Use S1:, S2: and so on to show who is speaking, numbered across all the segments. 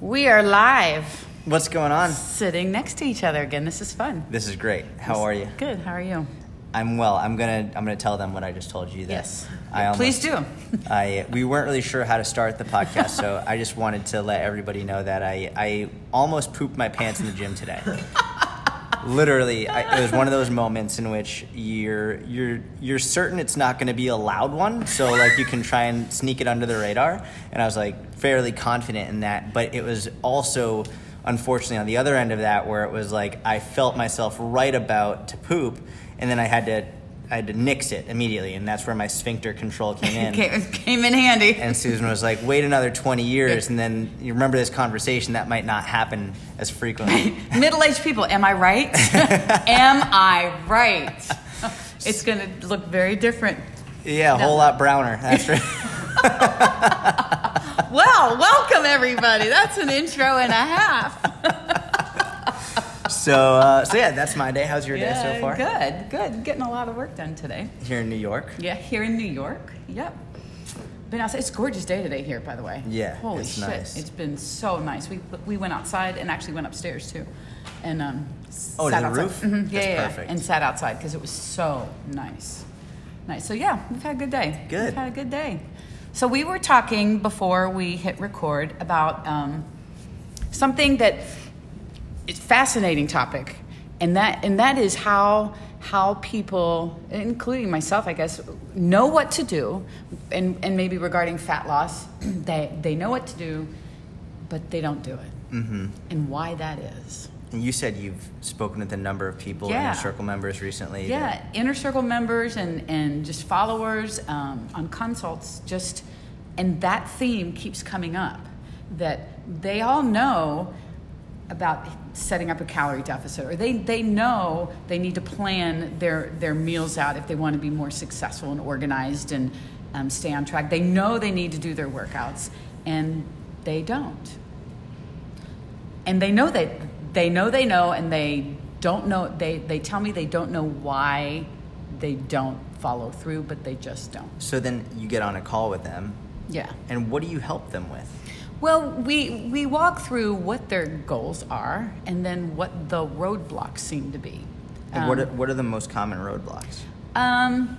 S1: We are live,
S2: What's going on?
S1: sitting next to each other again. This is fun.
S2: This is great. How are you?
S1: Good. How are you?
S2: I'm well. I'm gonna I'm gonna tell them what I just told you. That
S1: Yes.
S2: I almost,
S1: Please do.
S2: I we weren't really sure how to start the podcast, so I just wanted to let everybody know that I I almost pooped my pants in the gym today. Literally, I, it was one of those moments in which you're you're you're certain it's not going to be a loud one, so like you can try and sneak it under the radar. And I was like fairly confident in that, but it was also unfortunately on the other end of that where it was like I felt myself right about to poop, and then I had to I had to nix it immediately, and that's where my sphincter control came in.
S1: came, came in handy.
S2: And Susan was like, "Wait another twenty years, and then you remember this conversation that might not happen as frequently."
S1: Middle-aged people. Am I right? am I right? It's going to look very different.
S2: Yeah, a
S1: No.
S2: whole lot browner. That's right.
S1: Well, welcome everybody. That's an intro and a half.
S2: So, uh, so yeah, that's my day. How's your day so far?
S1: Good. Good. Getting a lot of work done today.
S2: Here in New York.
S1: Yeah, here in New York. Yep. Been outside. It's a gorgeous day today here, by the way.
S2: Yeah,
S1: Holy
S2: it's
S1: shit!
S2: nice.
S1: It's been so nice. We we went outside and actually went upstairs too, and um.
S2: Oh,
S1: sat
S2: the
S1: outside.
S2: roof?
S1: Mhm, Yeah,
S2: That's
S1: yeah, yeah.
S2: perfect.
S1: And sat outside because it was so nice. Nice. So yeah, we've had a good day.
S2: Good.
S1: We've had a good day. So we were talking before we hit record about um, something that it's fascinating topic and that and that is how how people including myself i guess know what to do and and maybe regarding fat loss they they know what to do but they don't do it mm-hmm. and why that is
S2: And you said you've spoken with a number of people,
S1: Yeah.
S2: inner circle members recently.
S1: yeah
S2: that-
S1: inner circle members and and just followers um, on consults just and that theme keeps coming up that they all know about setting up a calorie deficit or they, they know they need to plan their, their meals out if they want to be more successful and organized and um, stay on track. They know they need to do their workouts and they don't. And they know that they know they know and they don't know they, they tell me they don't know why they don't follow through but they just don't.
S2: So then you get on a call with them,
S1: yeah.
S2: And what do you help them with?
S1: Well, we we walk through what their goals are and then what the roadblocks seem to be.
S2: Like, what are, what are the most common roadblocks?
S1: Um,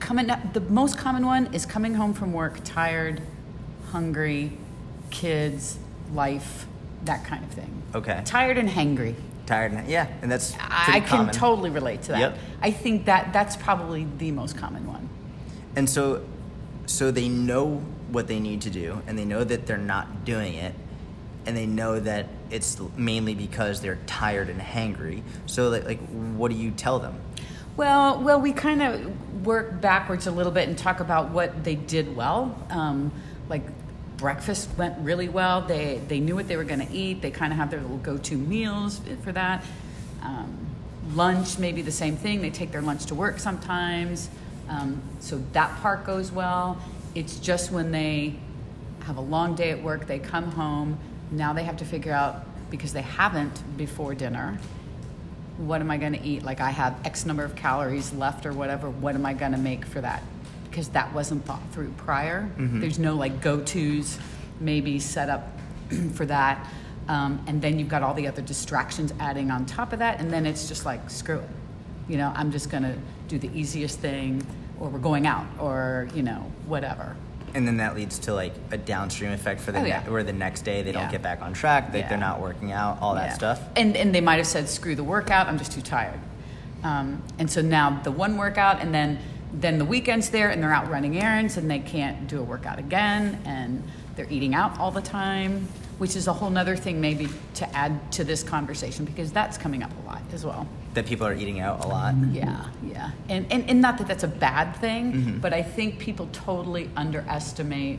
S1: coming up, the most common one is coming home from work tired, hungry, kids, life, that kind of thing.
S2: Okay.
S1: Tired and hangry.
S2: Tired? and- Yeah, and that's
S1: I can
S2: common.
S1: totally relate to that.
S2: Yep.
S1: I think that that's probably the most common one.
S2: And so, so they know what they need to do, and they know that they're not doing it, and they know that it's mainly because they're tired and hangry. So, like, like what do you tell them?
S1: Well, well, we kind of work backwards a little bit and talk about what they did well. Um, like breakfast went really well. They they knew what they were going to eat. They kind of have their little go-to meals for that. Um, lunch, maybe the same thing. They take their lunch to work sometimes, um, so that part goes well. It's just when they have a long day at work, they come home. Now they have to figure out because they haven't before dinner what am I going to eat? Like I have X number of calories left or whatever. What am I going to make for that? Because that wasn't thought through prior. There's no like go tos, maybe set up for that. Um, and then you've got all the other distractions adding on top of that. And then it's just like, screw it. You know, I'm just going to do the easiest thing, or we're going out, or, you know, whatever.
S2: And then that leads to like a downstream effect for the
S1: Oh,
S2: ne- where the next day they
S1: Yeah.
S2: don't get back on track, that
S1: Yeah.
S2: they're not working out, all that
S1: Yeah.
S2: stuff.
S1: And and they might have said, "Screw the workout. I'm just too tired." Um, and so now the one workout, and then then the weekend's there, and they're out running errands, and they can't do a workout again, and they're eating out all the time, which is a whole nother thing maybe to add to this conversation because that's coming up a lot as well.
S2: That people are eating out a lot.
S1: Yeah, yeah. And, and, and not that that's a bad thing,
S2: Mm-hmm.
S1: but I think people totally underestimate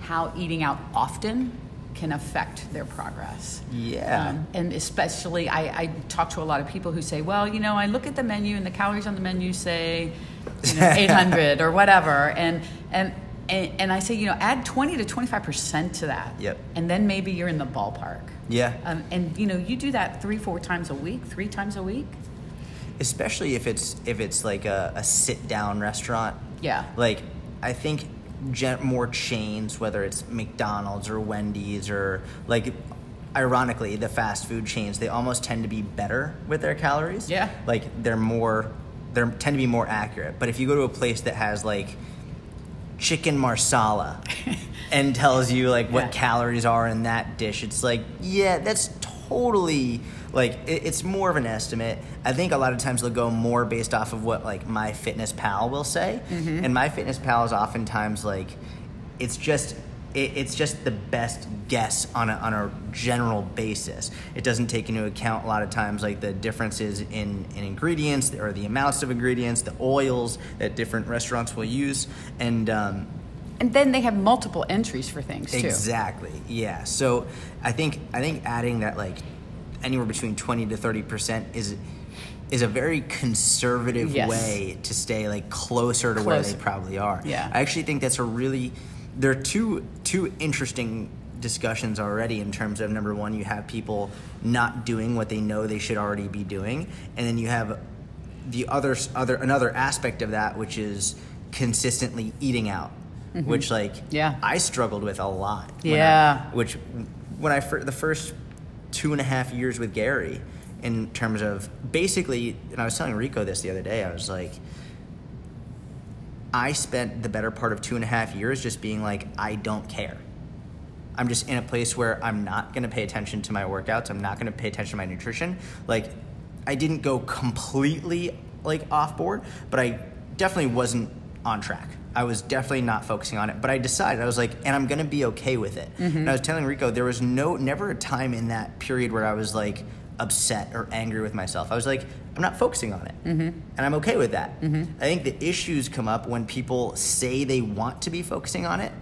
S1: how eating out often can affect their progress.
S2: Yeah.
S1: Um, and especially, I, I talk to a lot of people who say, well, you know, I look at the menu and the calories on the menu say, you know, 800 or whatever. And, and, and, and I say, you know, add 20 to 25% to that.
S2: Yep.
S1: And then maybe you're in the ballpark.
S2: Yeah.
S1: Um, and, you know, you do that three, four times a week, three times a week.
S2: especially if it's if it's like a, a sit down restaurant
S1: Yeah.
S2: like i think gen- more chains, whether it's McDonald's or Wendy's or like, ironically, the fast food chains, they almost tend to be better with their calories.
S1: Yeah.
S2: Like they're more, they tend to be more accurate. But if you go to a place that has like chicken marsala and tells you like what
S1: Yeah.
S2: calories are in that dish, it's like, yeah, that's totally like it, it's more of an estimate. I think a lot of times they'll go more based off of what like MyFitnessPal will say, mm-hmm. and MyFitnessPal is oftentimes like it's just it, it's just the best guess on a, on a general basis. It doesn't take into account a lot of times like the differences in, in ingredients or the amounts of ingredients, the oils that different restaurants will use, and um,
S1: And then they have multiple entries for things too.
S2: Exactly. Yeah. So I think I think adding that like anywhere between twenty to thirty percent is is a very conservative
S1: Yes.
S2: way to stay like closer to where they probably are.
S1: Yeah.
S2: I actually think that's a really there are two two interesting discussions already in terms of number one you have people not doing what they know they should already be doing and then you have the other other another aspect of that which is consistently eating out which like
S1: Mm-hmm. Yeah.
S2: I struggled with a lot. when I-
S1: Yeah.
S2: which when I fir- the first two and a half years with Gary, in terms of basically, and I was telling Rico this the other day. I was like, I spent the better part of two and a half years just being like, I don't care. I'm just in a place where I'm not going to pay attention to my workouts. I'm not going to pay attention to my nutrition. Like, I didn't go completely like off board, but I definitely wasn't on track. I was definitely not focusing on it, but I decided I was like, and I'm going to be okay with it. Mm-hmm. And I was telling Rico there was no never a time in that period where I was like upset or angry with myself. I was like, I'm not focusing on it, mm-hmm. and I'm okay with that. Mm-hmm. I think the issues come up when people say they want to be focusing on it,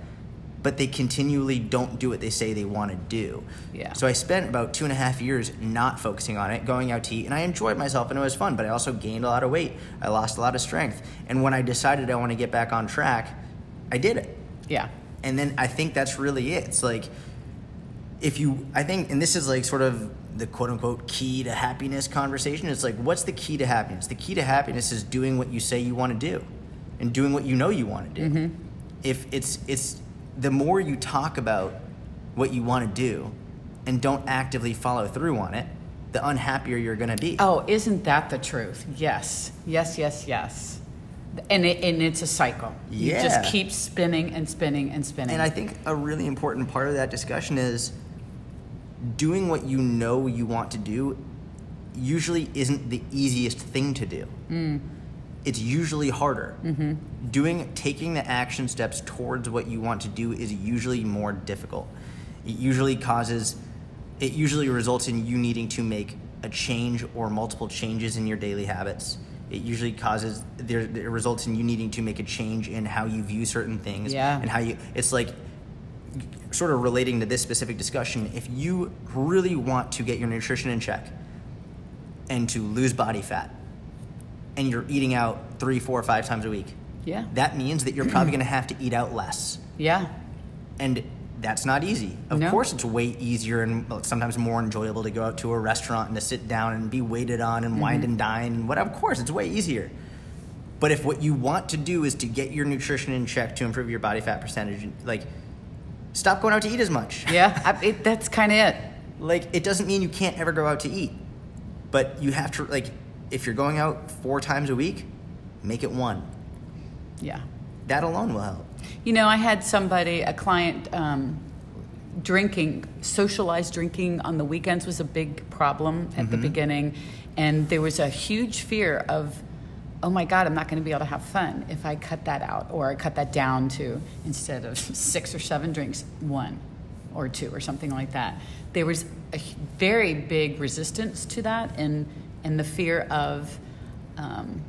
S2: but they continually don't do what they say they want to do.
S1: Yeah.
S2: So I spent about two and a half years not focusing on it, going out to eat, and I enjoyed myself and it was fun, but I also gained a lot of weight. I lost a lot of strength. And when I decided I want to get back on track, I did it.
S1: Yeah.
S2: And then I think that's really it. It's like, if you, I think, and this is like sort of the quote unquote key to happiness conversation. It's like, what's the key to happiness? The key to happiness is doing what you say you want to do and doing what you know you want to do. Mm-hmm. If it's, it's, the more you talk about what you want to do and don't actively follow through on it, the unhappier you're going to be.
S1: Oh, isn't that the truth? Yes. Yes, yes, yes. And it, and it's a cycle. You
S2: Yeah.
S1: just keep spinning and spinning and spinning.
S2: And I think a really important part of that discussion is doing what you know you want to do usually isn't the easiest thing to do. Mm. It's usually harder. Mm-hmm. Doing taking the action steps towards what you want to do is usually more difficult. It usually causes it usually results in you needing to make a change or multiple changes in your daily habits. It usually causes there it results in you needing to make a change in how you view certain things
S1: Yeah.
S2: and how you it's like sort of relating to this specific discussion, if you really want to get your nutrition in check and to lose body fat, and you're eating out three, four, five times a week,
S1: Yeah.
S2: that means that you're probably going to have to eat out less,
S1: yeah.
S2: and that's not easy. Of
S1: No.
S2: course, it's way easier and sometimes more enjoyable to go out to a restaurant and to sit down and be waited on and wine
S1: Mm-hmm.
S2: and dine and what. Of course, it's way easier. But if what you want to do is to get your nutrition in check to improve your body fat percentage, like stop going out to eat as much.
S1: Yeah. I, it, that's kind of it.
S2: like it doesn't mean you can't ever go out to eat but you have to like if you're going out four times a week make it one
S1: Yeah.
S2: that alone will help
S1: You know, I had somebody, a client, um, drinking, socialized drinking on the weekends was a big problem at the beginning. And there was a huge fear of, oh my God, I'm not going to be able to have fun if I cut that out or I cut that down to, instead of six or seven drinks, one or two or something like that. There was a very big resistance to that and, and the fear of, um,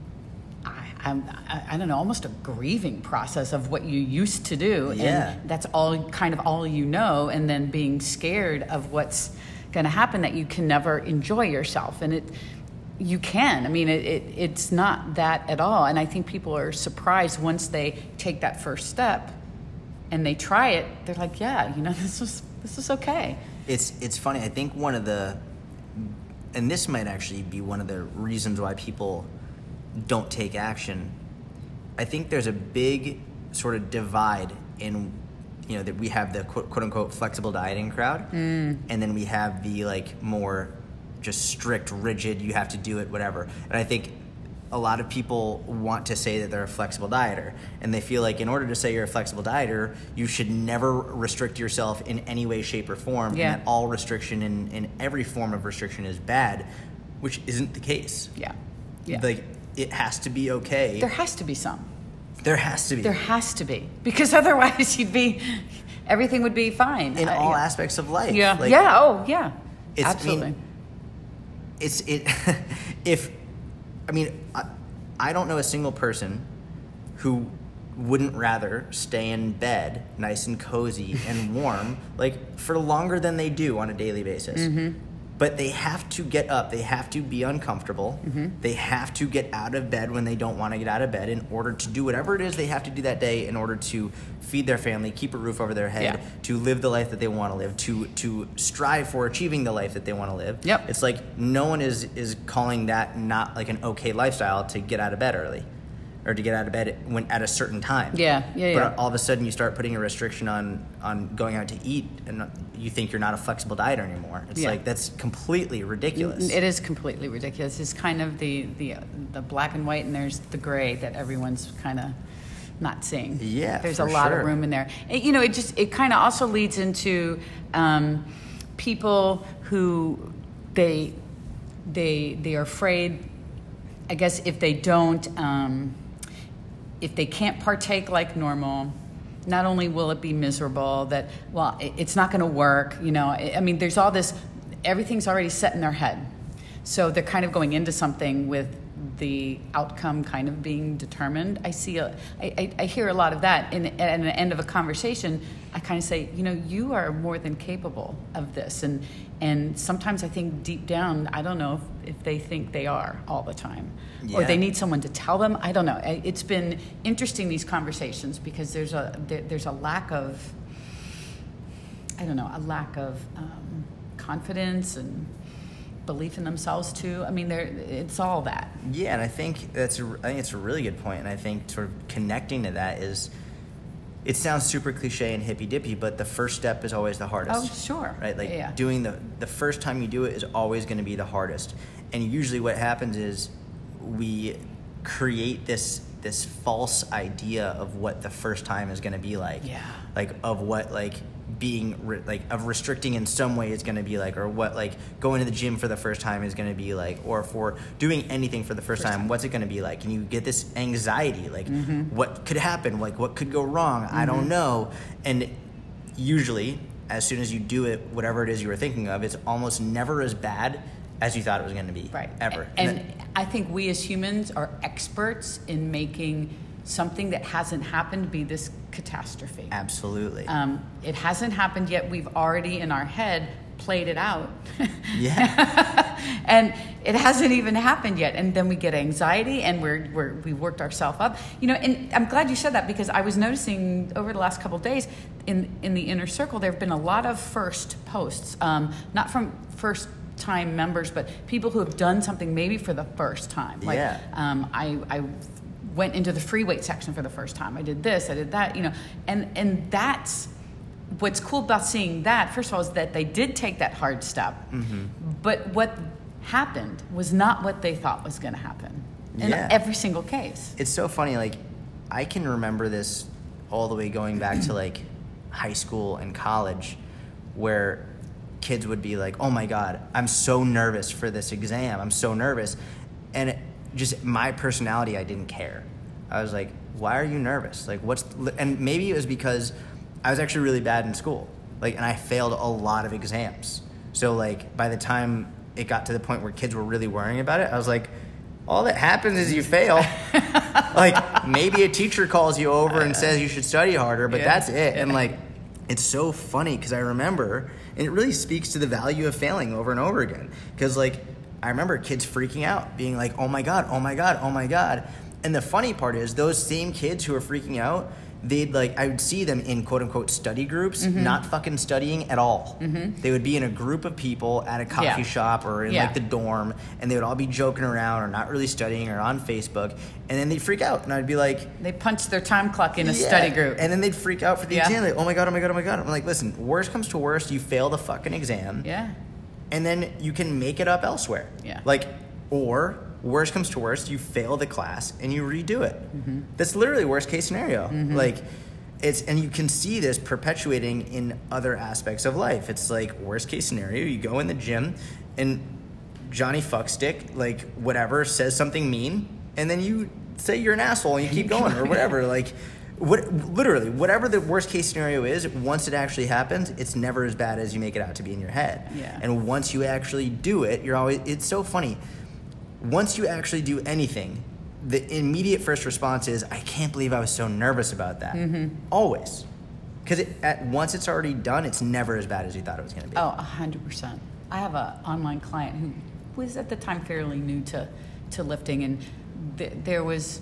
S1: I, I, I don't know, almost a grieving process of what you used to do.
S2: Yeah.
S1: And that's all kind of all you know, and then being scared of what's going to happen that you can never enjoy yourself. And it, you can. I mean, it, it, it's not that at all. And I think people are surprised once they take that first step and they try it. They're like, yeah, you know, this is this is okay.
S2: it's it's funny i think one of the and this might actually be one of the reasons why people don't take action i think there's a big sort of divide in you know that we have the quote, quote unquote flexible dieting crowd
S1: Mm.
S2: and then we have the like more just strict rigid you have to do it whatever and i think a lot of people want to say that they're a flexible dieter and they feel like in order to say you're a flexible dieter you should never restrict yourself in any way shape or form
S1: Yeah.
S2: and that all restriction in, in every form of restriction is bad which isn't the case
S1: Yeah. Yeah.
S2: like it has to be okay
S1: there has to be some.
S2: there has to be
S1: There has to be because otherwise you'd be everything would be fine
S2: in
S1: Uh,
S2: all
S1: yeah.
S2: aspects of life
S1: Yeah.
S2: Like,
S1: yeah. Oh, yeah.
S2: It's- I mean,
S1: Absolutely.
S2: It's it if i mean I, I don't know a single person who wouldn't rather stay in bed nice and cozy and warm like for longer than they do on a daily basis mm-hmm. But they have to get up they have to be uncomfortable mm-hmm. they have to get out of bed when they don't want to get out of bed in order to do whatever it is they have to do that day in order to feed their family keep a roof over their head
S1: Yeah.
S2: to live the life that they want to live to to strive for achieving the life that they want to live
S1: Yep.
S2: it's like no one is is calling that not like an okay lifestyle to get out of bed early or to get out of bed when at a certain time.
S1: Yeah, yeah,
S2: But all of a sudden you start putting a restriction on on going out to eat and you think you're not a flexible dieter anymore. It's
S1: Yeah.
S2: like that's completely ridiculous.
S1: It is completely ridiculous. It's kind of the the the black and white, and there's the gray that everyone's kind of not seeing.
S2: Yeah,
S1: there's a lot
S2: sure.
S1: of room in there. And, you know, it just it kind of also leads into um, people who they they they are afraid. I guess if they don't. Um, if they can't partake like normal, not only will it be miserable, that, well, it's not going to work, you know, I mean, there's all this, everything's already set in their head. So they're kind of going into something with the outcome kind of being determined. I see, a, I, I, I hear a lot of that. And at the end of a conversation, I kind of say, you know, you are more than capable of this. And, and sometimes I think deep down, I don't know if, if they think they are all the time. Or they need someone to tell them. I don't know. It's been interesting these conversations because there's a there, there's a lack of I don't know a lack of um, confidence and belief in themselves too. I mean, there it's all that.
S2: Yeah, and I think that's a, I think it's a really good point, and I think sort of connecting to that is, it sounds super cliche and hippy dippy, but the first step is always the hardest.
S1: Oh, sure.
S2: Right, like
S1: Yeah.
S2: doing the the first time you do it is always going to be the hardest, and usually what happens is we create this this false idea of what the first time is going to be like.
S1: Yeah.
S2: Like of what like being re- like of restricting in some way is going to be like or what like going to the gym for the first time is going to be like or for doing anything for the first,
S1: First
S2: time,
S1: time.
S2: what's it going to be like and you get this anxiety like
S1: Mm-hmm.
S2: what could happen like what could go wrong i don't know and usually as soon as you do it whatever it is you were thinking of it's almost never as bad as you thought it was going to be
S1: Right.
S2: ever
S1: And,
S2: then-
S1: I think we as humans are experts in making something that hasn't happened be this catastrophe.
S2: absolutely
S1: Um, it hasn't happened yet. We've already in our head played it out.
S2: yeah
S1: and it hasn't even happened yet and then we get anxiety and we're, we're we worked ourselves up you know and i'm glad you said that because i was noticing over the last couple of days in in the inner circle there have been a lot of first posts um, not from first time members but people who have done something maybe for the first time. Like
S2: Yeah.
S1: um, I, I went into the free weight section for the first time. I did this i did that you know and and that's what's cool about seeing that first of all is that they did take that hard step. But what happened was not what they thought was going to happen in
S2: Yeah.
S1: every single case.
S2: It's so funny like i can remember this all the way going back to like high school and college where kids would be like oh my god i'm so nervous for this exam. I'm so nervous. And it, just my personality i didn't care. I was like why are you nervous? Like what's and maybe it was because i was actually really bad in school like and i failed a lot of exams. So like by the time it got to the point where kids were really worrying about it i was like all that happens is you fail. Like maybe a teacher calls you over and says you should study harder but
S1: Yeah.
S2: that's it. And like it's so funny because i remember and it really speaks to the value of failing over and over again. Because like i remember kids freaking out being like oh my god oh my god oh my god. And the funny part is those same kids who are freaking out they'd like I would see them in quote unquote study groups,
S1: Mm-hmm.
S2: not fucking studying at all. They would be in a group of people at a coffee
S1: Yeah.
S2: shop or in
S1: Yeah.
S2: like the dorm, and they would all be joking around or not really studying or on Facebook, and then they'd freak out, and I'd be like.
S1: They punched their time clock in a
S2: Yeah.
S1: study group.
S2: And then they'd freak out for the exam. Like, oh my god, oh my god, oh my god. I'm like, listen, worst comes to worst, you fail the fucking exam
S1: yeah.
S2: and then you can make it up elsewhere.
S1: Yeah.
S2: Like, or worst comes to worst, you fail the class and you redo it.
S1: Mm-hmm.
S2: That's literally worst case scenario. Like, it's and you can see this perpetuating in other aspects of life. It's like worst case scenario, you go in the gym and Johnny Fuckstick, like whatever, says something mean, and then you say you're an asshole and you keep going or whatever. Like. What, literally, whatever the worst case scenario is, once it actually happens, it's never as bad as you make it out to be in your head.
S1: Yeah.
S2: And once you actually do it, you're always, it's so funny. Once you actually do anything, the immediate first response is, I can't believe I was so nervous about that.
S1: Mm-hmm.
S2: Always. Because it, at once it's already done, it's never as bad as you thought it was going to be.
S1: Oh, a hundred percent. I have an online client who was at the time fairly new to, to lifting, and th- there was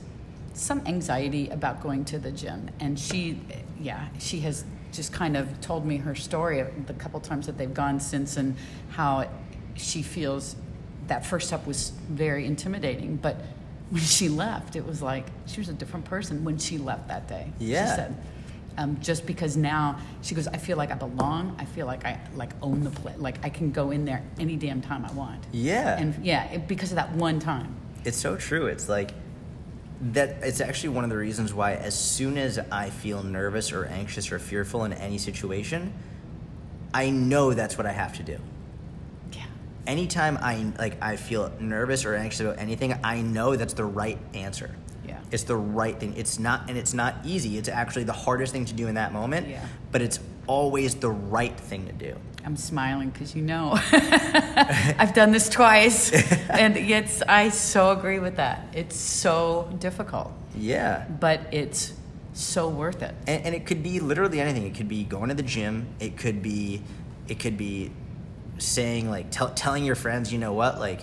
S1: some anxiety about going to the gym. And she, yeah, she has just kind of told me her story of the couple times that they've gone since, and how she feels that first step was very intimidating, but when she left, it was like she was a different person when she left that day.
S2: Yeah.
S1: She said, um, just because now she goes, I feel like I belong. I feel like I like own the place. Like I can go in there any damn time I want.
S2: Yeah.
S1: And yeah, it, because of that one time.
S2: It's so true. It's like that. It's actually one of the reasons why, as soon as I feel nervous or anxious or fearful in any situation, I know that's what I have to do. Anytime I like, I feel nervous or anxious about anything, I know that's the right answer.
S1: Yeah.
S2: It's the right thing. It's not, and it's not easy. It's actually the hardest thing to do in that moment.
S1: Yeah.
S2: But it's always the right thing to do.
S1: I'm smiling because you know I've done this twice, and it's I so agree with that. It's so difficult,
S2: Yeah.
S1: but it's so worth it.
S2: and, and it could be literally anything. It could be going to the gym. It could be, it could be saying like tell, telling your friends, you know what, like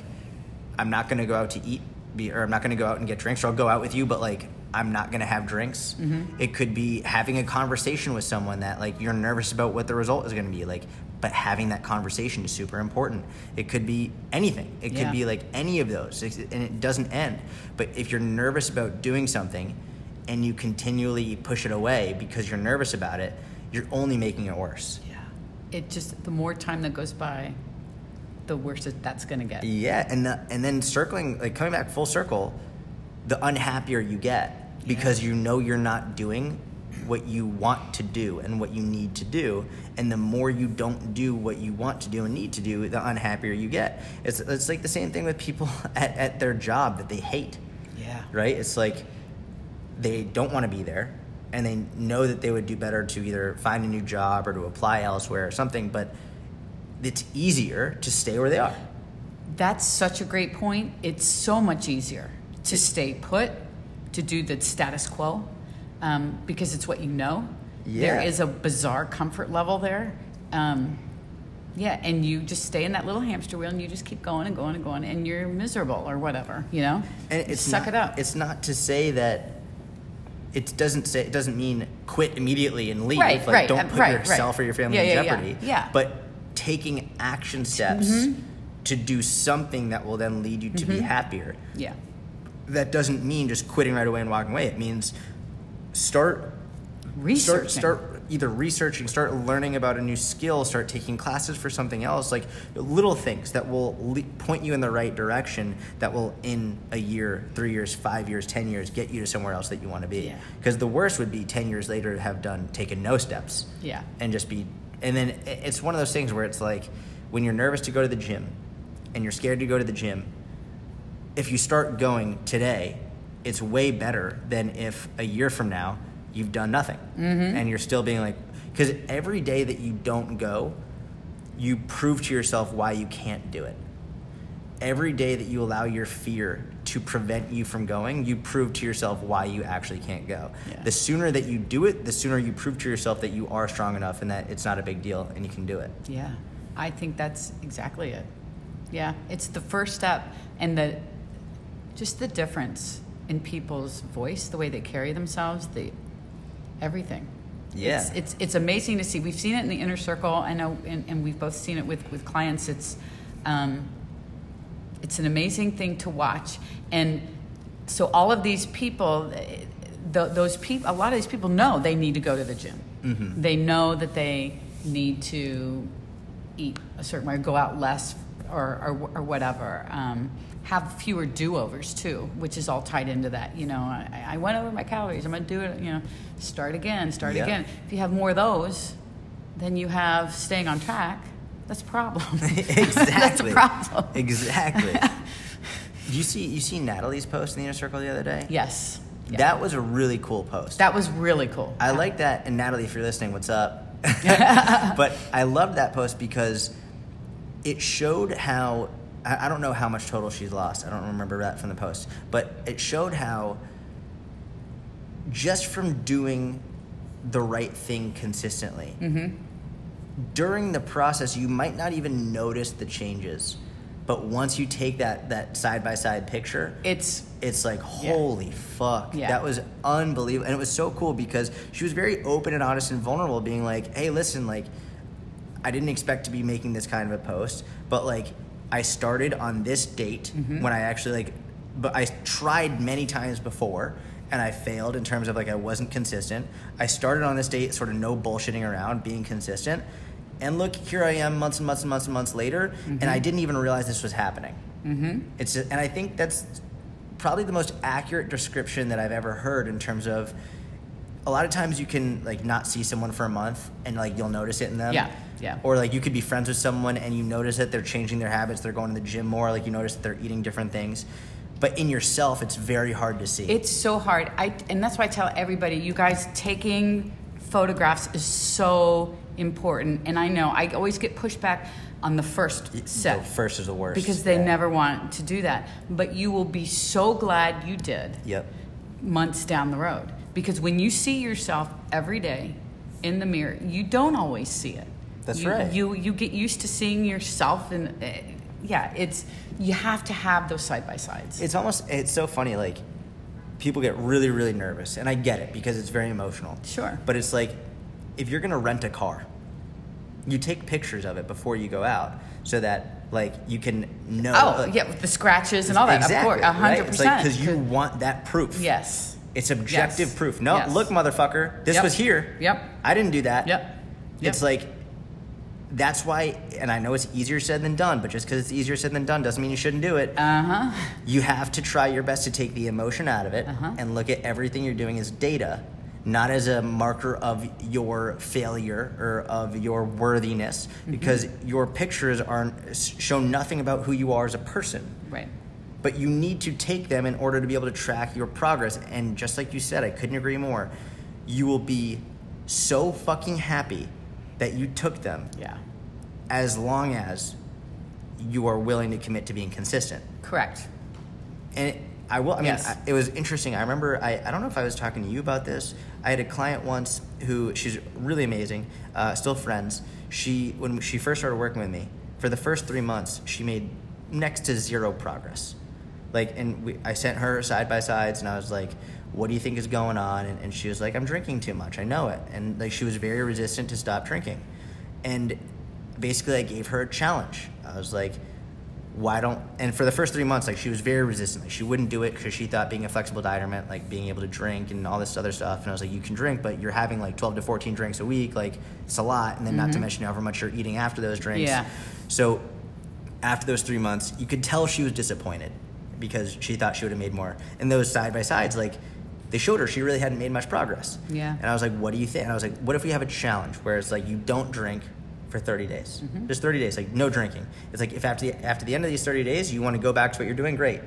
S2: I'm not gonna go out to eat, be, or I'm not gonna go out and get drinks, or I'll go out with you, but like I'm not gonna have drinks. Mm-hmm. It could be having a conversation with someone that like you're nervous about what the result is gonna be, like, but having that conversation is super important. It could be anything. It
S1: Yeah.
S2: could be like any of those, and it doesn't end. But if you're nervous about doing something and you continually push it away because you're nervous about it, you're only making it worse.
S1: Yeah. It just the more time that goes by, the worse it, that's going to get.
S2: Yeah, and the, and then circling, like coming back full circle, the unhappier you get because you know you're not doing what you want to do and what you need to do, and the more you don't do what you want to do and need to do, the unhappier you get. It's it's like the same thing with people at, at their job that they hate.
S1: Yeah.
S2: right? It's like they don't want to be there and they know that they would do better to either find a new job or to apply elsewhere or something, but it's easier to stay where they are.
S1: That's such a great point. It's so much easier to stay put, to do the status quo, um, because it's what you know. There
S2: Yeah.
S1: is a bizarre comfort level there. Um, yeah, and you just stay in that little hamster wheel and you just keep going and going and going and you're miserable or whatever, you know?
S2: And it's
S1: Suck
S2: not,
S1: it up.
S2: It's not to say that it doesn't say it doesn't mean quit immediately and leave.
S1: Right,
S2: like
S1: right,
S2: don't
S1: uh,
S2: put
S1: right,
S2: yourself
S1: right.
S2: or your family
S1: Yeah,
S2: in
S1: yeah, yeah,
S2: jeopardy.
S1: yeah. Mm-hmm.
S2: But taking action steps to do something that will then lead you to be happier.
S1: yeah.
S2: That doesn't mean just quitting right away and walking away. It means start
S1: Researching.
S2: start start either researching start learning about a new skill start taking classes for something else like little things that will le- point you in the right direction that will in a year three years five years ten years get you to somewhere else that you want to be
S1: Yeah.
S2: because the worst would be 10 years later to have done taken no steps
S1: Yeah.
S2: and just be and then it's one of those things where it's like when you're nervous to go to the gym and you're scared to go to the gym if you start going today, it's way better than if a year from now you've done nothing mm-hmm. and you're still being like, because every day that you don't go, you prove to yourself why you can't do it. Every day that you allow your fear to prevent you from going, you prove to yourself why you actually can't go.
S1: Yeah.
S2: The sooner that you do it, the sooner you prove to yourself that you are strong enough and that it's not a big deal and you can do it.
S1: Yeah, I think that's exactly it. Yeah, it's the first step, and the just the difference in people's voice, the way they carry themselves, the everything.
S2: Yeah.
S1: It's, it's it's amazing to see. We've seen it in the inner circle. I know, and, and we've both seen it with with clients. It's um, it's an amazing thing to watch, and so all of these people, th- those people, a lot of these people know they need to go to the gym.
S2: Mm-hmm.
S1: They know that they need to eat a certain way, go out less, or or, or whatever. Um, have fewer do-overs too, which is all tied into that. You know, I, I went over my calories. I'm gonna do it. You know, start again, start
S2: Yeah.
S1: again. If you have more of those, then you have staying on track. That's a problem.
S2: exactly.
S1: That's a problem.
S2: Exactly. you see, you see Natalie's post in the inner circle the other day.
S1: Yes. Yeah.
S2: That was a really cool post.
S1: That was really cool.
S2: I like that. And Natalie, if you're listening, what's up? but I loved that post because it showed how I I don't know how much total she's lost. I don't remember that from the post, but it showed how just from doing the right thing consistently mm-hmm. during the process you might not even notice the changes but once you take that that side by side picture
S1: It's
S2: it's like
S1: Yeah.
S2: holy fuck
S1: Yeah.
S2: that was unbelievable and it was so cool because she was very open and honest and vulnerable being like hey listen like i didn't expect to be making this kind of a post but like i started on this date
S1: Mm-hmm.
S2: when i actually like but i tried many times before and i failed in terms of like i wasn't consistent i started on this date sort of no bullshitting around being consistent and look here i am months and months and months and months later and
S1: Mm-hmm.
S2: i didn't even realize this was happening mm-hmm. it's and i think that's probably the most accurate description that I've ever heard in terms of a lot of times you can like not see someone for a month and like you'll notice it in them.
S1: Yeah, yeah.
S2: Or like you could be friends with someone and you notice that they're changing their habits, they're going to the gym more, like you notice that they're eating different things. But in yourself it's very hard to see.
S1: it's so hard. I and that's why I tell everybody, you guys taking photographs is so important. And I know I always get pushback on the first set.
S2: the first is the worst.
S1: because they
S2: Yeah.
S1: never want to do that. But you will be so glad you did.
S2: Yep.
S1: months down the road. Because when you see yourself every day in the mirror, you don't always see it.
S2: That's
S1: You-
S2: right.
S1: You you get used to seeing yourself, and uh, yeah, it's you have to have those side by sides.
S2: It's almost it's so funny like people get really really nervous and I get it because it's very emotional.
S1: Sure.
S2: But it's like if you're going to rent a car, you take pictures of it before you go out so that like you can know
S1: Oh
S2: like,
S1: yeah, with the scratches and all that.
S2: exactly,
S1: of course, a hundred percent.
S2: because you want that proof.
S1: yes,
S2: It's objective
S1: Yes.
S2: proof. No,
S1: Yes.
S2: look, motherfucker, this
S1: Yep.
S2: was here.
S1: Yep.
S2: I didn't do that.
S1: Yep.
S2: It's like that's why, and I know it's easier said than done, but just because it's easier said than done doesn't mean you shouldn't do it.
S1: uh huh.
S2: You have to try your best to take the emotion out of it
S1: Uh-huh.
S2: and look at everything you're doing as data, not as a marker of your failure or of your worthiness,
S1: Mm-hmm.
S2: because your pictures are show nothing about who you are as a person.
S1: Right.
S2: But you need to take them in order to be able to track your progress. And just like you said, I couldn't agree more. You will be so fucking happy that you took them
S1: Yeah.
S2: as long as you are willing to commit to being consistent.
S1: Correct.
S2: And it, I will. I mean,
S1: Yes.
S2: I, it was interesting. I remember. I, I don't know if I was talking to you about this. I had a client once who she's really amazing. Uh, still friends. She when she first started working with me for the first three months, she made next to zero progress. Like, and we, I sent her side by sides, and I was like, "What do you think is going on?" And, and she was like, "I'm drinking too much. I know it." And like, she was very resistant to stop drinking. And basically, I gave her a challenge. I was like, why don't and for the first three months like she was very resistant like she wouldn't do it because she thought being a flexible dieter meant like being able to drink and all this other stuff and i was like you can drink but you're having like 12 to 14 drinks a week like it's a lot and then not to mm-hmm. mention however much you're eating after those drinks
S1: Yeah.
S2: so after those three months you could tell she was disappointed because she thought she would have made more. And those side by sides like they showed her she really hadn't made much progress.
S1: Yeah.
S2: and i was like what do you think and i was like what if we have a challenge where it's like you don't drink for 30 days? Mm-hmm. Just 30 days like no drinking. It's like if after the, after the end of these 30 days you want to go back to what you're doing great.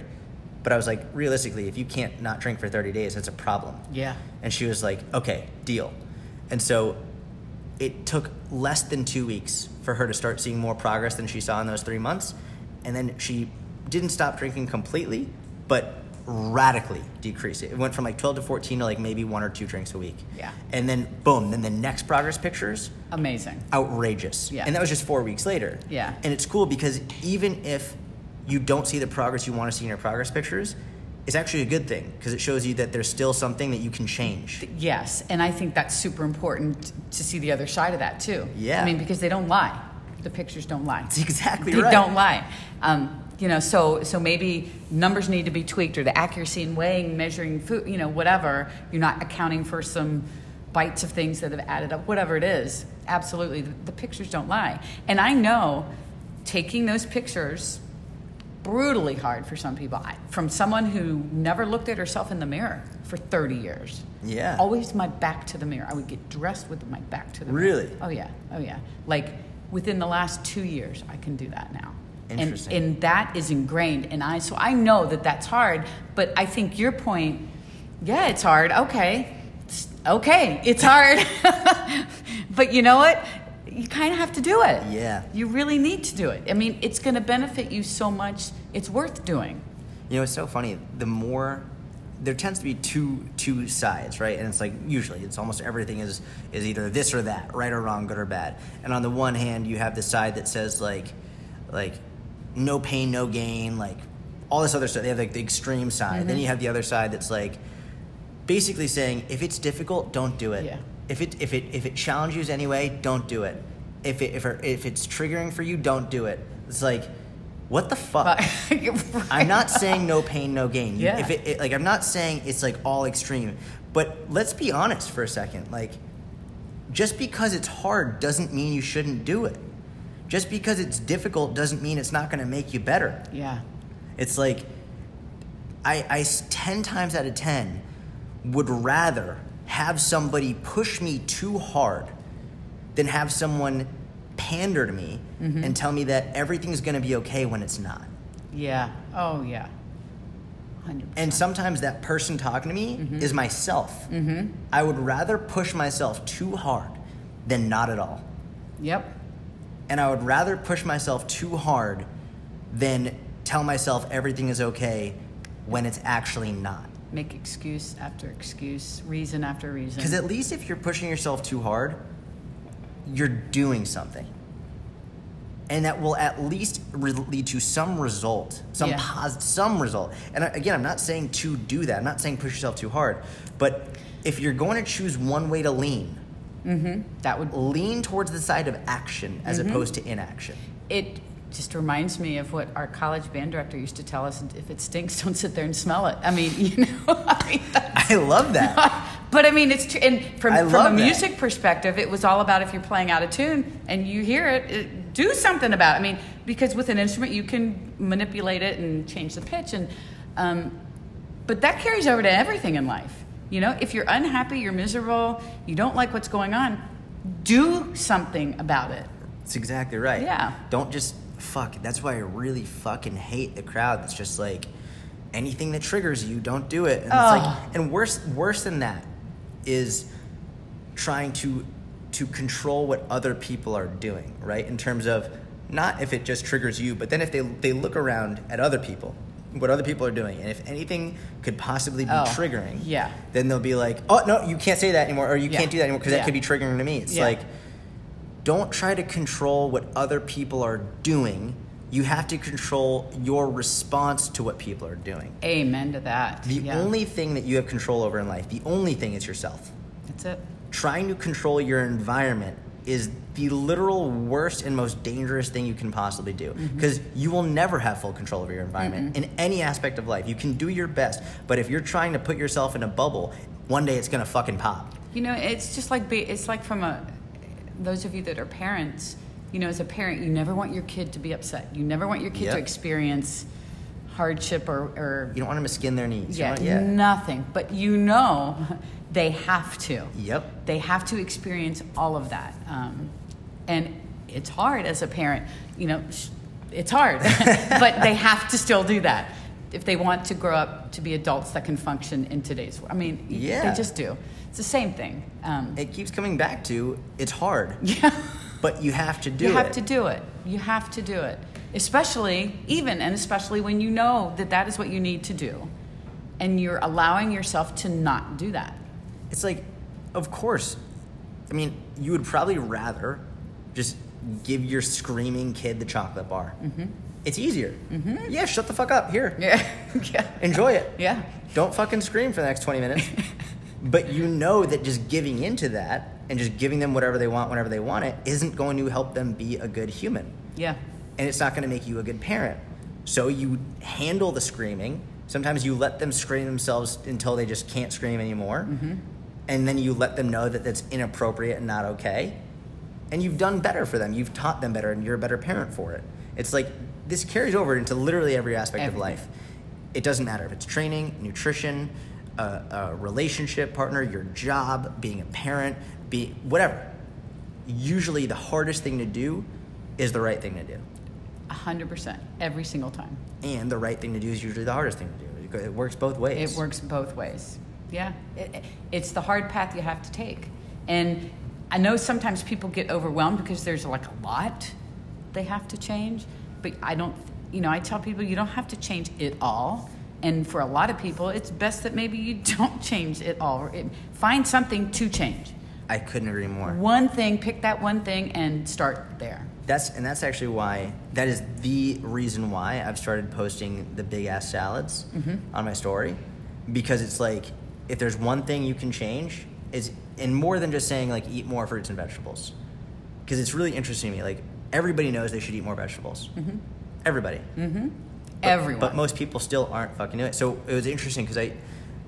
S2: But i was like realistically if you can't not drink for 30 days that's a problem.
S1: Yeah.
S2: and she was like okay deal. And so it took less than two weeks for her to start seeing more progress than she saw in those three months. And then she didn't stop drinking completely but radically decreased it it went from like 12 to 14 to like maybe one or two drinks a week
S1: Yeah.
S2: and then boom then the next progress pictures
S1: Amazing.
S2: outrageous.
S1: Yeah.
S2: And that was just four weeks later.
S1: Yeah.
S2: And it's cool because even if you don't see the progress you want to see in your progress pictures, it's actually a good thing because it shows you that there's still something that you can change.
S1: Yes, and I think that's super important to see the other side of that too.
S2: Yeah.
S1: I mean, because they don't lie. The pictures don't lie.
S2: That's exactly
S1: they
S2: right.
S1: don't lie. Um, you know, so so maybe numbers need to be tweaked, or the accuracy in weighing, measuring food, you know, whatever. You're not accounting for some bites of things that have added up, whatever it is. Absolutely, the, the pictures don't lie. And I know taking those pictures brutally hard for some people. I, from someone who never looked at herself in the mirror for 30 years.
S2: Yeah.
S1: Always my back to the mirror. I would get dressed with my back to the
S2: Really?
S1: mirror. Oh yeah. Oh yeah. Like within the last 2 years I can do that now.
S2: Interesting.
S1: And, and that is ingrained and I so I know that that's hard, but I think your point yeah, it's hard. Okay. It's- okay, it's hard. but you know what? You kind of have to do it.
S2: Yeah.
S1: You really need to do it. I mean, it's going to benefit you so much. It's worth doing.
S2: You know, it's so funny. The more there tends to be two two sides, right? And it's like usually it's almost everything is is either this or that, right or wrong, good or bad. And on the one hand, you have the side that says like like no pain, no gain, like all this other stuff. They have like the extreme side.
S1: Mm-hmm.
S2: Then you have the other side that's like basically saying if it's difficult, don't do it.
S1: Yeah.
S2: If it if it if it challenges anyway, don't do it. If it if it, if it's triggering for you, don't do it. It's like what the fuck?
S1: But,
S2: I'm not saying no pain, no gain.
S1: Yeah.
S2: If it, it- like I'm not saying it's like all extreme, but let's be honest for a second. Like, just because it's hard doesn't mean you shouldn't do it. Just because it's difficult doesn't mean it's not going to make you better.
S1: Yeah.
S2: It's like I, I ten times out of ten would rather have somebody push me too hard than have someone pander to me
S1: Mm-hmm.
S2: and tell me that everything's going to be okay when it's not.
S1: Yeah. Oh, yeah. 100%.
S2: And sometimes that person talking to me
S1: Mm-hmm.
S2: is myself. Mm-hmm. I would rather push myself too hard than not at all.
S1: Yep.
S2: And I would rather push myself too hard than tell myself everything is okay when it's actually not.
S1: Make excuse after excuse, reason after reason.
S2: Because at least if you're pushing yourself too hard, you're doing something. And that will at least re- lead to some result, some
S1: Yeah.
S2: pos- some result. And I- again, I'm not saying to do that. I'm not saying push yourself too hard. But if you're going to choose one way to lean,
S1: that would
S2: lean towards the side of action as
S1: Mm-hmm.
S2: opposed to inaction.
S1: it just reminds me of what our college band director used to tell us if it stinks don't sit there and smell it i mean you know I mean,
S2: I love that.
S1: but i mean it's true and from, from a
S2: that.
S1: music perspective it was all about if you're playing out of tune and you hear it, it do something about it i mean because with an instrument you can manipulate it and change the pitch and um, but that carries over to everything in life you know if you're unhappy you're miserable you don't like what's going on do something about it
S2: That's exactly right.
S1: Yeah.
S2: Don't just fuck. That's why I really fucking hate the crowd that's just like anything that triggers you, don't do it. And
S1: Oh.
S2: it's like and worse worse than that is trying to to control what other people are doing, right? In terms of not if it just triggers you, but then if they they look around at other people, what other people are doing, and if anything could possibly be
S1: Oh,
S2: triggering,
S1: yeah.
S2: then they'll be like, "Oh no, you can't say that anymore, or you
S1: Yeah.
S2: can't do that anymore because
S1: Yeah.
S2: that could be triggering to me." It's
S1: Yeah.
S2: like don't try to control what other people are doing. You have to control your response to what people are doing.
S1: amen to that
S2: The only thing that you have control over in life, the only thing is yourself.
S1: that's it
S2: Trying to control your environment is the literal worst and most dangerous thing you can possibly do
S1: Mm-hmm.
S2: because you will never have full control over your environment in any aspect of life. You can do your best, but if you're trying to put yourself in a bubble, one day it's going to fucking pop.
S1: You know, it's just like be, it's like from a those of you that are parents. You know, as a parent, you never want your kid to be upset. You never want your kid
S2: Yep.
S1: to experience hardship or, or
S2: You don't want them to skin their knees. You
S1: yeah,
S2: want- yeah.
S1: nothing. But you know, they have to.
S2: Yep.
S1: They have to experience all of that, um, and it's hard as a parent. You know, sh- it's hard, but they have to still do that if they want to grow up to be adults that can function in today's. world. I mean,
S2: Yeah.
S1: they just do. It's the same thing. Um,
S2: It keeps coming back to it's hard,
S1: yeah.
S2: but you have to do
S1: you
S2: it.
S1: have to do it. You have to do it. Especially, even and especially when you know that that is what you need to do. And you're allowing yourself to not do that.
S2: It's like, of course. I mean, you would probably rather just give your screaming kid the chocolate bar.
S1: Mm-hmm.
S2: It's easier. Yeah, shut the fuck up. Here,
S1: Yeah. yeah.
S2: enjoy it.
S1: Yeah.
S2: Don't fucking scream for the next 20 minutes. but you know that just giving into that and just giving them whatever they want whenever they want it isn't going to help them be a good human.
S1: Yeah.
S2: And it's not going to make you a good parent. So you handle the screaming. Sometimes you let them scream themselves until they just can't scream anymore. And then you let them know that that's inappropriate and not okay. And you've done better for them. You've taught them better and you're a better parent for it. It's like this carries over into literally every aspect of life. It doesn't matter if it's training, nutrition, a, a relationship partner, your job, being a parent, be whatever. Usually the hardest thing to do is the right thing to do.
S1: A hundred percent. Every single time.
S2: And the right thing to do is usually the hardest thing to do. It works both ways.
S1: It works both ways. Yeah. It, it- it's the hard path you have to take. And I know sometimes people get overwhelmed because there's like a lot they have to change. But I don't, you know, I tell people you don't have to change it all. And for a lot of people, it's best that maybe you don't change it all. Find something to change.
S2: I couldn't agree more.
S1: One thing, pick that one thing and start there.
S2: That's and that's actually why that is the reason why I've started posting the big ass salads mm-hmm. on my story because it's like if there's one thing you can change is and more than just saying like eat more fruits and vegetables because it's really interesting to me like everybody knows they should eat more vegetables mm-hmm. everybody mm-hmm. But-
S1: Everyone.
S2: But most people still aren't fucking doing it. So it was interesting because I,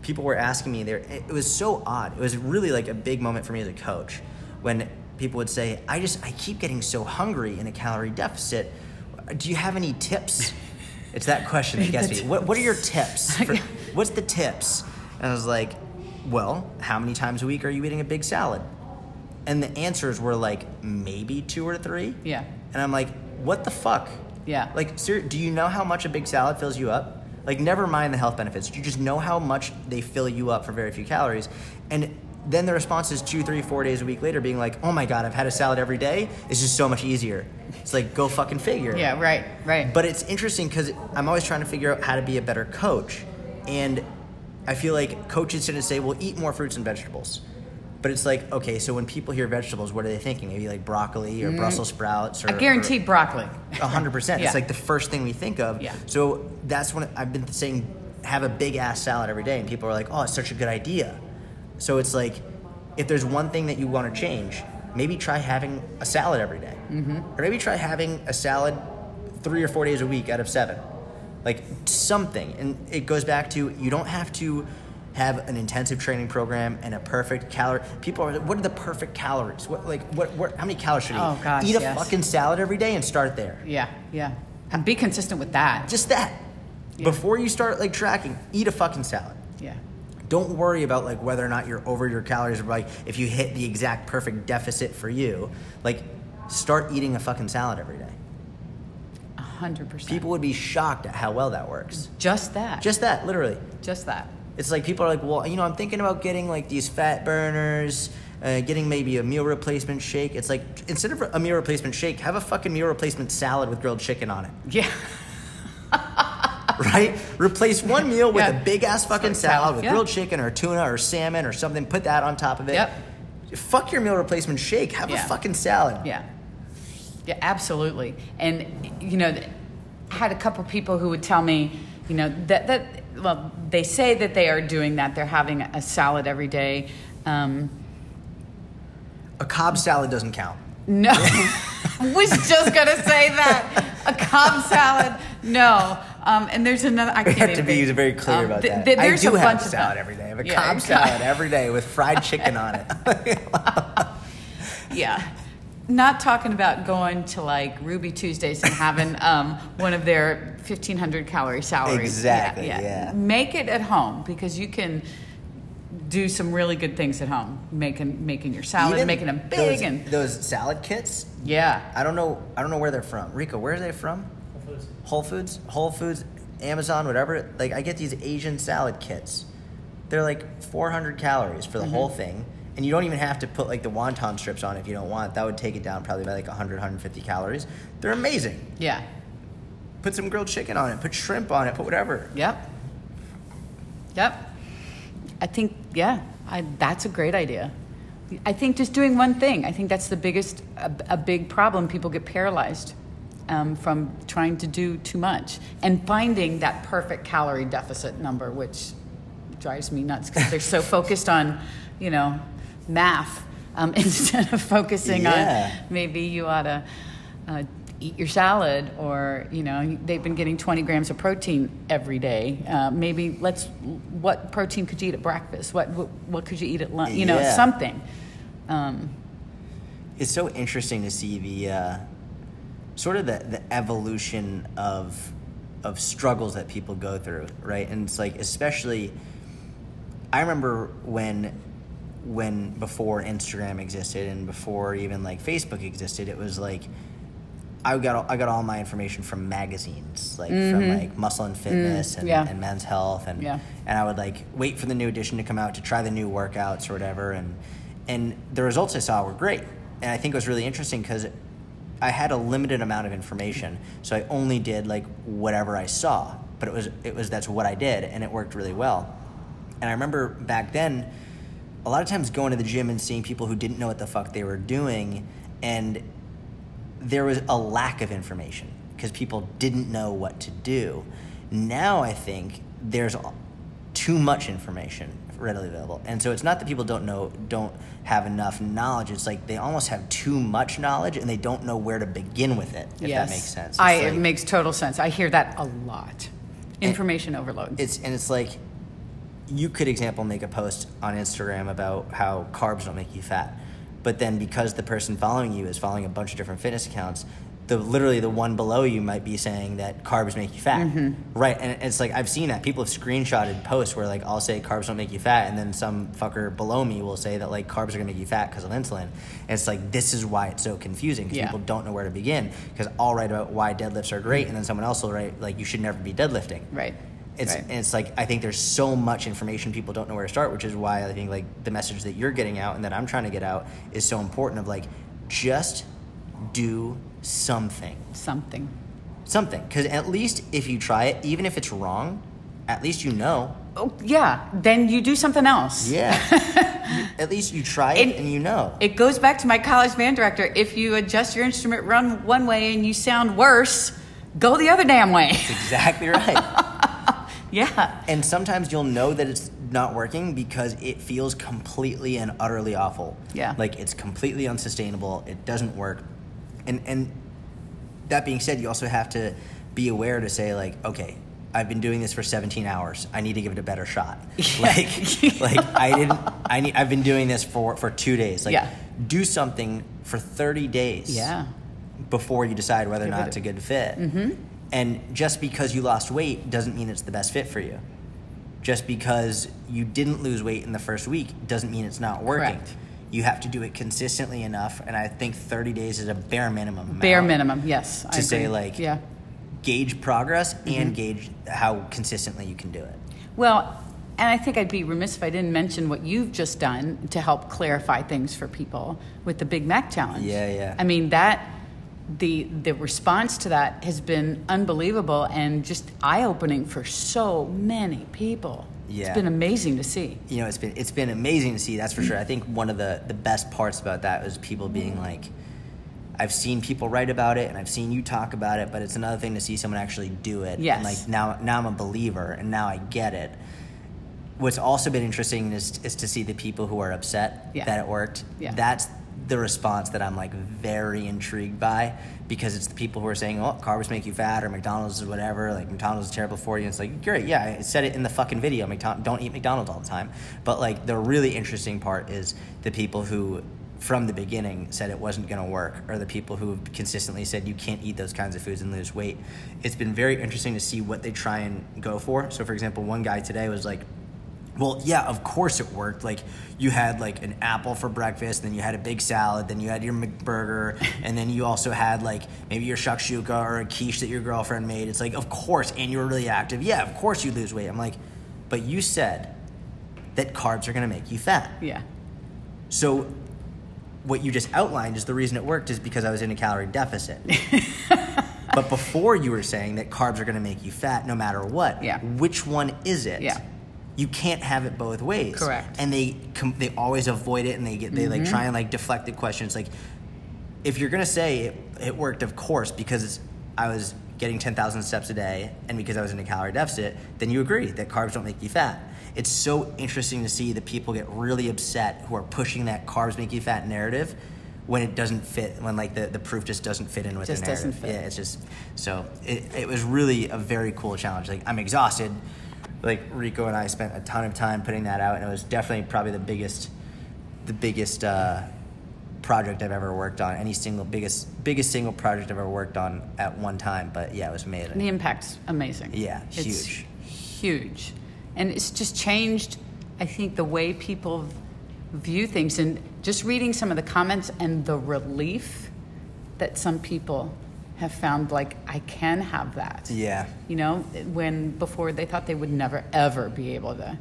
S2: people were asking me there. It it was so odd. It was really like a big moment for me as a coach when people would say, "I just I keep getting so hungry in a calorie deficit. Do you have any tips?" it's that question that gets me. What What are your tips? For, what's the tips? And I was like, "Well, how many times a week are you eating a big salad?" And the answers were like maybe two or three.
S1: Yeah.
S2: And I'm like, what the fuck?
S1: Yeah.
S2: Like, ser- do you know how much a big salad fills you up? Like, never mind the health benefits. Do you just know how much they fill you up for very few calories? And then the response is two, three, four days a week later being like, oh my God, I've had a salad every day. It's just so much easier. It's like, go fucking figure.
S1: yeah, right, right.
S2: But it's interesting because I'm always trying to figure out how to be a better coach. And I feel like coaches tend to say, well, eat more fruits and vegetables. But it's like, okay, so when people hear vegetables, what are they thinking? Maybe like broccoli or Brussels sprouts or
S1: Mm. I guarantee
S2: or-
S1: broccoli.
S2: a hundred percent.
S1: Yeah.
S2: It's like the first thing we think of.
S1: Yeah.
S2: So that's when I've been saying, have a big ass salad every day, and people are like, oh, it's such a good idea. So it's like, if there's one thing that you want to change, maybe try having a salad every day. Mm-hmm. or maybe try having a salad three or four days a week out of seven, like something. And it goes back to you don't have to have an intensive training program and a perfect calorie. People are, what are the perfect calories? What like what? what how many calories should I
S1: Oh,
S2: eat?
S1: gosh,
S2: eat a
S1: yes.
S2: fucking salad every day and start there.
S1: Yeah, yeah. And be consistent with that.
S2: Just that. Before you start like tracking, eat a fucking salad.
S1: Yeah.
S2: Don't worry about like whether or not you're over your calories or like if you hit the exact perfect deficit for you. Like start eating a fucking salad every day.
S1: A hundred percent.
S2: People would be shocked at how well that works.
S1: just that.
S2: Just that, literally.
S1: just that.
S2: It's like people are like, well, you know, I'm thinking about getting like these fat burners, uh, getting maybe a meal replacement shake. It's like instead of a meal replacement shake, have a fucking meal replacement salad with grilled chicken on it.
S1: Yeah.
S2: right? Replace one meal with
S1: Yeah.
S2: a big ass fucking
S1: Salad,
S2: salad with
S1: yeah.
S2: grilled chicken or tuna or salmon or something. Put that on top of it.
S1: Yep.
S2: Fuck your meal replacement shake. Have
S1: Yeah.
S2: a fucking salad.
S1: Yeah. Yeah, absolutely. And you know, I had a couple people who would tell me, you know, that that well, they say that they are doing that. They're having a salad every day. Um,
S2: A Cobb salad doesn't count.
S1: no, I was just gonna say that a Cobb salad. No, um, and there's another. I
S2: have to be very clear
S1: Um,
S2: about
S1: th-
S2: that.
S1: th- there's
S2: I do
S1: a
S2: have
S1: bunch
S2: a salad
S1: them.
S2: every day. I have a
S1: Yeah,
S2: Cobb salad every day with fried chicken on it.
S1: Yeah. Not talking about going to like Ruby Tuesdays and having um, one of their 1500 calorie salaries.
S2: Exactly, yeah.
S1: yeah Make it at home because you can do some really good things at home. Making making your salad,
S2: Even
S1: making them big
S2: those,
S1: and
S2: those salad kits.
S1: yeah.
S2: I don't know. I don't know where they're from. Rico, where are they from? Whole Foods, Whole Foods, Amazon, whatever. Like I get these Asian salad kits. They're like 400 calories for the
S1: Mm-hmm.
S2: whole thing, and you don't even have to put like the wonton strips on if you don't want. That would take it down probably by like 100, 150 calories. They're amazing.
S1: Yeah.
S2: Put some grilled chicken on it. Put shrimp on it. Put whatever.
S1: Yep. Yep. I think yeah, I, that's a great idea. I think just doing one thing. I think that's the biggest a, a big problem. People get paralyzed, um, from trying to do too much and finding that perfect calorie deficit number, which drives me nuts because they're so focused on, you know, math um, instead of focusing
S2: Yeah.
S1: on maybe you ought to uh, eat your salad or you know they've been getting 20 grams of protein every day uh, maybe let's what protein could you eat at breakfast what what, what could you eat at lunch you know
S2: Yeah.
S1: something um,
S2: it's so interesting to see the uh, sort of the, the evolution of of struggles that people go through, right? And it's like especially I remember when when before Instagram existed and before even like Facebook existed, it was like I got all, I got all my information from magazines, like from like Muscle and Fitness and,
S1: Mm-hmm. Mm, yeah.
S2: and Men's Health, and
S1: Yeah.
S2: and I would like wait for the new edition to come out to try the new workouts or whatever, and and the results I saw were great, and I think it was really interesting because I had a limited amount of information, so I only did like whatever I saw, but it was it was that's what I did, and it worked really well. And I remember back then, a lot of times going to the gym and seeing people who didn't know what the fuck they were doing, and there was a lack of information because people didn't know what to do. Now I think there's too much information readily available, and so it's not that people don't know, don't have enough knowledge. It's like they almost have too much knowledge and they don't know where to begin with it. If
S1: yes
S2: that makes sense. It's
S1: I, it makes total sense i hear that a lot information overload
S2: it's and it's like you could example make a post on Instagram about how carbs don't make you fat. But then because the person following you is following a bunch of different fitness accounts, the literally the one below you might be saying that carbs make you fat. Mm-hmm. Right. And it's like I've seen that. People have screenshotted posts where like I'll say carbs don't make you fat and then some fucker below me will say that like carbs are gonna make you fat because of insulin. And it's like this is why it's so confusing because
S1: Yeah.
S2: people don't know where to begin. Because I'll write about why deadlifts are great mm. and then someone else will write like you should never be deadlifting.
S1: right
S2: It's
S1: right.
S2: and it's like I think there's so much information people don't know where to start, which is why I think like the message that you're getting out and that I'm trying to get out is so important. Of like, just do something,
S1: something
S2: something, because at least if you try it, even if it's wrong, at least you know.
S1: oh yeah then you do something else
S2: Yeah, at least you try it
S1: And-
S2: and you know.
S1: It goes back to my college band director. If you adjust your instrument run one way and you sound worse, go the other damn way.
S2: exactly right.
S1: yeah.
S2: and sometimes you'll know that it's not working because it feels completely and utterly awful.
S1: Yeah.
S2: Like it's completely unsustainable. It doesn't work. And and that being said, you also have to be aware to say like, okay, I've been doing this for 17 hours. I need to give it a better shot. Like like I didn't I need I've been doing this for for 2 days. Like
S1: Yeah.
S2: do something for 30 days
S1: Yeah.
S2: before you decide whether or not
S1: it
S2: it's
S1: a-
S2: a good fit. Mm-hmm. And just because you lost weight doesn't mean it's the best fit for you. Just because you didn't lose weight in the first week doesn't mean it's not working.
S1: Correct.
S2: You have to do it consistently enough, and I think 30 days is a bare minimum.
S1: Bare minimum, yes. I
S2: To say,
S1: agree.
S2: like-
S1: yeah.
S2: Gauge progress
S1: Mm-hmm.
S2: and gauge how consistently you can do it.
S1: Well, and I think I'd be remiss if I didn't mention what you've just done to help clarify things for people with the Big Mac challenge.
S2: Yeah, yeah.
S1: I mean that the the response to that has been unbelievable and just eye opening for so many people.
S2: Yeah.
S1: It's been amazing to see.
S2: you know, it's been it's been amazing to see. That's for sure. I think one of the the best parts about that was people being like, I've seen people write about it and I've seen you talk about it, but it's another thing to see someone actually do it.
S1: Yes.
S2: And like now now I'm a believer and now I get it. What's also been interesting is is to see the people who are upset
S1: Yeah.
S2: that it worked.
S1: Yeah.
S2: That's the response that I'm like very intrigued by because it's the people who are saying, "Oh, carbs make you fat," or McDonald's is whatever. Like McDonald's is terrible for you. And it's like, great, yeah, I said it in the fucking video. McDonald, don't eat McDonald's all the time. But like the really interesting part is the people who, from the beginning, said it wasn't going to work, or the people who have consistently said you can't eat those kinds of foods and lose weight. It's been very interesting to see what they try and go for. So, for example, one guy today was like. Well, yeah, of course it worked. Like you had like an apple for breakfast, then you had a big salad, then you had your McBurger, and then you also had like maybe your shakshuka or a quiche that your girlfriend made. It's like, of course, and you were really active. Yeah, of course you lose weight. I'm like, but you said that carbs are gonna make you fat.
S1: Yeah.
S2: So what you just outlined is the reason it worked is because I was in a calorie deficit. but before you were saying that carbs are going to make you fat no matter what.
S1: Yeah.
S2: Which one is it?
S1: Yeah.
S2: You can't have it both ways.
S1: Correct.
S2: And they com- they always avoid it and they get they like
S1: Mm-hmm.
S2: try and like deflect the questions. Like if you're going to say it, it worked of course because it's I was getting 10,000 steps a day and because I was in a calorie deficit, then you agree that carbs don't make you fat. It's so interesting to see that people get really upset who are pushing that carbs make you fat narrative when it doesn't fit, when like the, the proof just doesn't fit in with
S1: Just
S2: the narrative.
S1: doesn't fit.
S2: Yeah, it's just, so it, it was really a very cool challenge. Like I'm exhausted. Like Rico and I spent a ton of time putting that out and it was definitely probably the biggest, the biggest, uh, project I've ever worked on. Any single biggest biggest single project I've ever worked on at one time. But yeah, it was amazing.
S1: The impact's amazing.
S2: Yeah,
S1: It's
S2: huge.
S1: huge. And it's just changed, I think, the way people view things. And just reading some of the comments and the relief that some people have found, like, I can have that.
S2: Yeah.
S1: You know, when before they thought they would never, ever be able to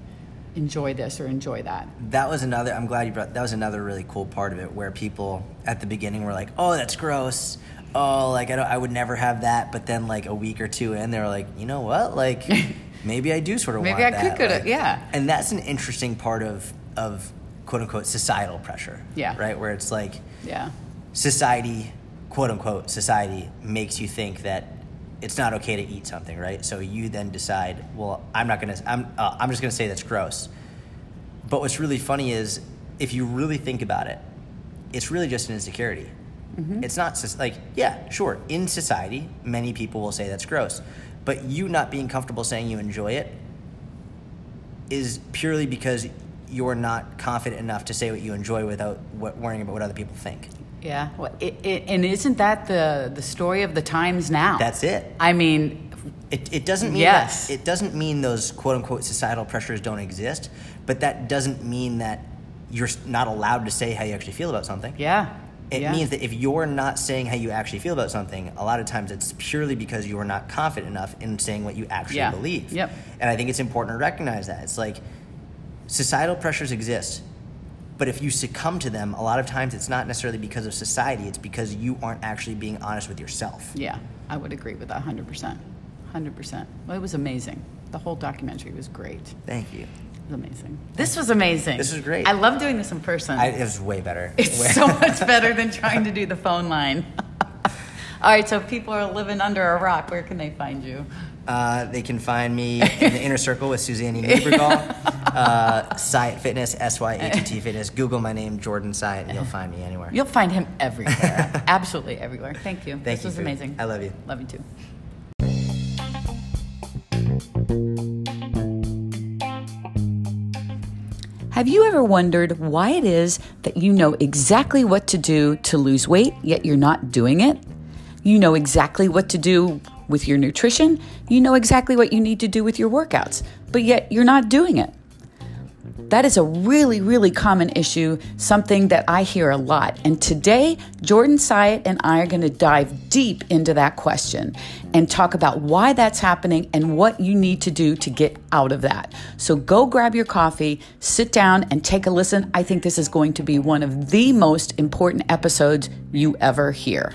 S1: enjoy this or enjoy that.
S2: That was another. I'm glad you brought. That was another really cool part of it, where people at the beginning were like, "Oh, that's gross." Oh, like I, don't, I would never have that. But then, like a week or two in, they were like, "You know what? Like, maybe I do sort of
S1: Maybe
S2: want
S1: I could
S2: that."
S1: go to- yeah.
S2: And that's an interesting part of of quote unquote societal pressure.
S1: Yeah.
S2: Right, where it's like
S1: Yeah.
S2: society, quote unquote, society makes you think that it's not okay to eat something, right? So you then decide, well, I'm not gonna, I'm, uh, I'm just gonna say that's gross. But what's really funny is, if you really think about it, it's really just an insecurity. It's not like, yeah, sure, in society, many people will say that's gross, but you not being comfortable saying you enjoy it is purely because you're not confident enough to say what you enjoy without worrying about what other people think.
S1: Yeah. Well, it, it, and isn't that the, the story of the times now?
S2: That's it.
S1: I mean,
S2: It, it doesn't mean
S1: Yes.
S2: that, it doesn't mean those quote unquote societal pressures don't exist, but that doesn't mean that you're not allowed to say how you actually feel about something.
S1: yeah.
S2: It
S1: yeah.
S2: means that if you're not saying how you actually feel about something, a lot of times it's purely because you are not confident enough in saying what you actually
S1: Yeah.
S2: believe.
S1: Yep.
S2: And I think it's important to recognize that. It's like societal pressures exist, but if you succumb to them, a lot of times it's not necessarily because of society, it's because you aren't actually being honest with yourself.
S1: Yeah, I would agree with that 100%. 100%. Well, it was amazing. The whole documentary was great.
S2: Thank you.
S1: It was amazing. This was amazing.
S2: This was great.
S1: I love doing this in person.
S2: I, it was way better.
S1: it's
S2: Way-
S1: so much better than trying to do the phone line. All right, so if people are living under a rock, where can they find you?
S2: Uh, they can find me in the inner circle with Suzanne Niebergall, uh, Syatt Fitness, S Y A T T Fitness. Google my name, Jordan Syatt, and you'll find me anywhere.
S1: You'll find him everywhere. Absolutely everywhere. Thank you.
S2: Thank
S1: this
S2: you,
S1: was
S2: Pooh.
S1: amazing.
S2: I love you.
S1: Love you too. Have you ever wondered why it is that you know exactly what to do to lose weight, yet you're not doing it? You know exactly what to do with your nutrition, you know exactly what you need to do with your workouts, but yet you're not doing it. That is a really, really common issue, something that I hear a lot. And today, Jordan Syatt and I are going to dive deep into that question and talk about why that's happening and what you need to do to get out of that. So go grab your coffee, sit down, and take a listen. I think this is going to be one of the most important episodes you ever hear.